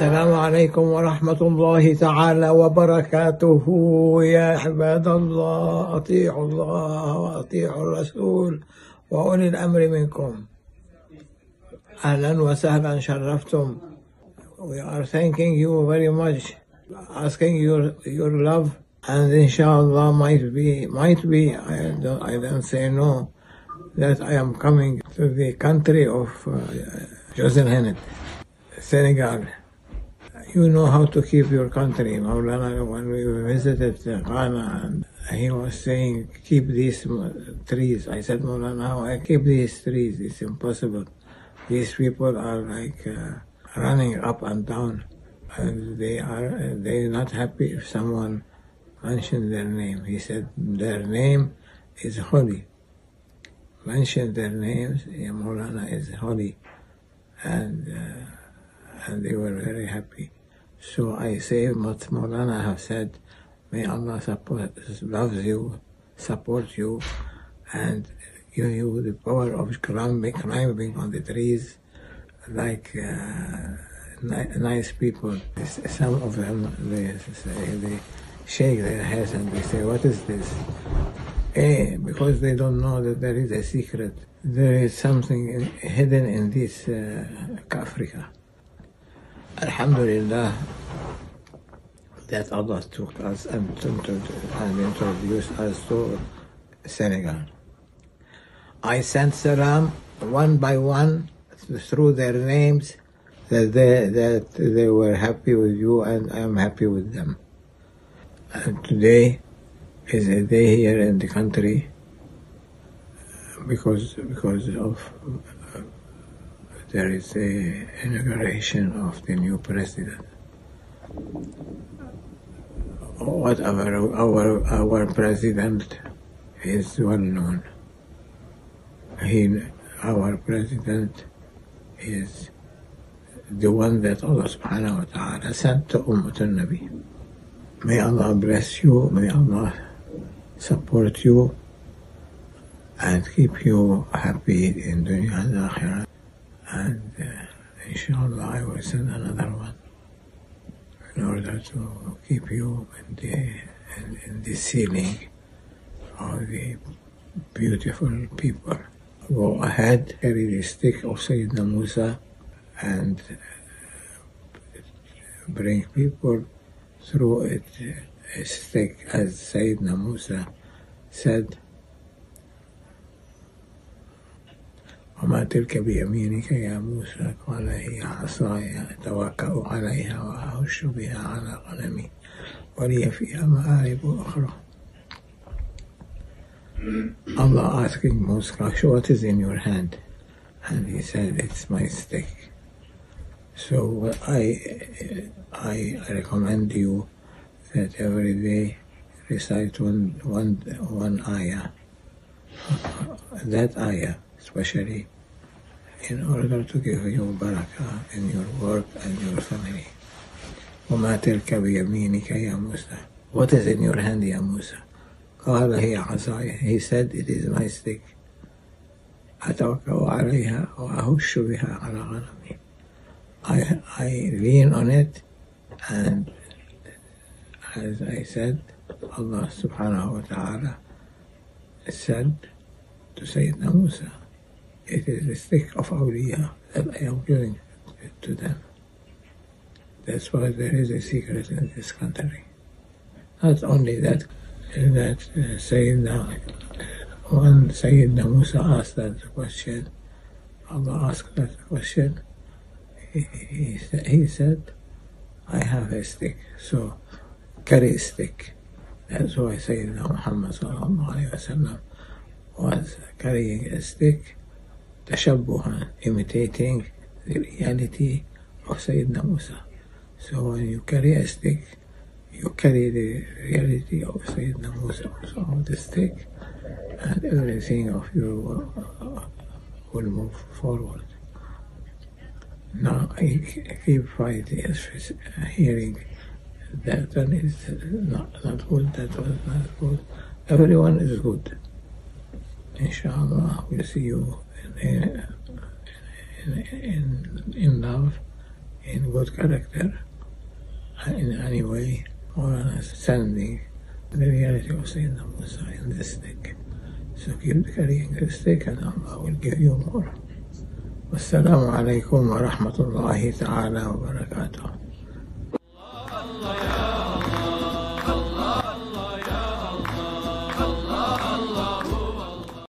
السلام عليكم ورحمة الله تعالى وبركاته يا عباد الله أطيعوا الله وأطيعوا الرسول وأولي الأمر منكم أهلا وسهلا شرفتم We are thanking you very much asking your your love and inshallah might be might be I don't, I don't say no that I am coming to the country of uh, Joseph Hennet Senegal you know how to keep your country. Maulana, when we visited Ghana, he was saying, keep these trees. I said, Maulana, how I keep these trees? It's impossible. These people are like uh, running up and down, and they are they not happy if someone mentions their name. He said, their name is holy. Mention their names, Maulana is holy, and uh, and they were very happy. So I say what Maulana have said, may Allah support, loves you, support you, and give you the power of climbing, on the trees like uh, ni- nice people. Some of them, they, say, they shake their heads and they say, what is this? Eh, because they don't know that there is a secret. There is something in, hidden in this uh, Africa. Alhamdulillah that Allah took us and, and introduced us to Senegal. I sent salam one by one through their names that they, that they were happy with you and I am happy with them. And today is a day here in the country because because of there is a inauguration of the new president. Whatever our our president is well known. He our president is the one that Allah subhanahu wa ta'ala sent to Ummah al-Nabi. May Allah bless you, may Allah support you and keep you happy in dunya and akhirah. And uh, inshallah I will send another one in order to keep you in the, in, in the ceiling of the beautiful people. Go ahead, carry the stick of Sayyidina Musa and bring people through it a stick as Sayyidina Musa said وما تلك بيمينك يا موسى قال هي عصاي أتوكأ عليها وأهش بها على غنمي ولي فيها مآرب أخرى Allah asking Moses, what is in your hand? And he said, it's my stick. So I, I recommend you that every day recite one, one, one ayah. That ayah, especially in order to give you barakah in your work and your family. What is in your hand Ya Musa?" He said it is my stick I, I lean on it and as I said Allah subhanahu wa ta'ala said to Sayyidina Musa it is the stick of awliya that I am giving to them. That's why there is a secret in this country. Not only that, that uh, Sayyidina, when Sayyidina Musa asked that question, Allah asked that question, he, he, he said, I have a stick, so carry a stick. That's why Sayyidina Muhammad was carrying a stick tashabbuhan, imitating the reality of Sayyidina Musa. So when you carry a stick, you carry the reality of Sayyidina Musa on the stick, and everything of you will, uh, will move forward. Now I keep fighting, uh, hearing that one is not, not good, that was not good. Everyone is good. Inshallah, we'll see you in, in, in love in good character in any way or understanding the reality of Sayyidina Musa in this stick. So keep carrying the stick and Allah will give you more. والسلام عليكم ورحمة الله تعالى وبركاته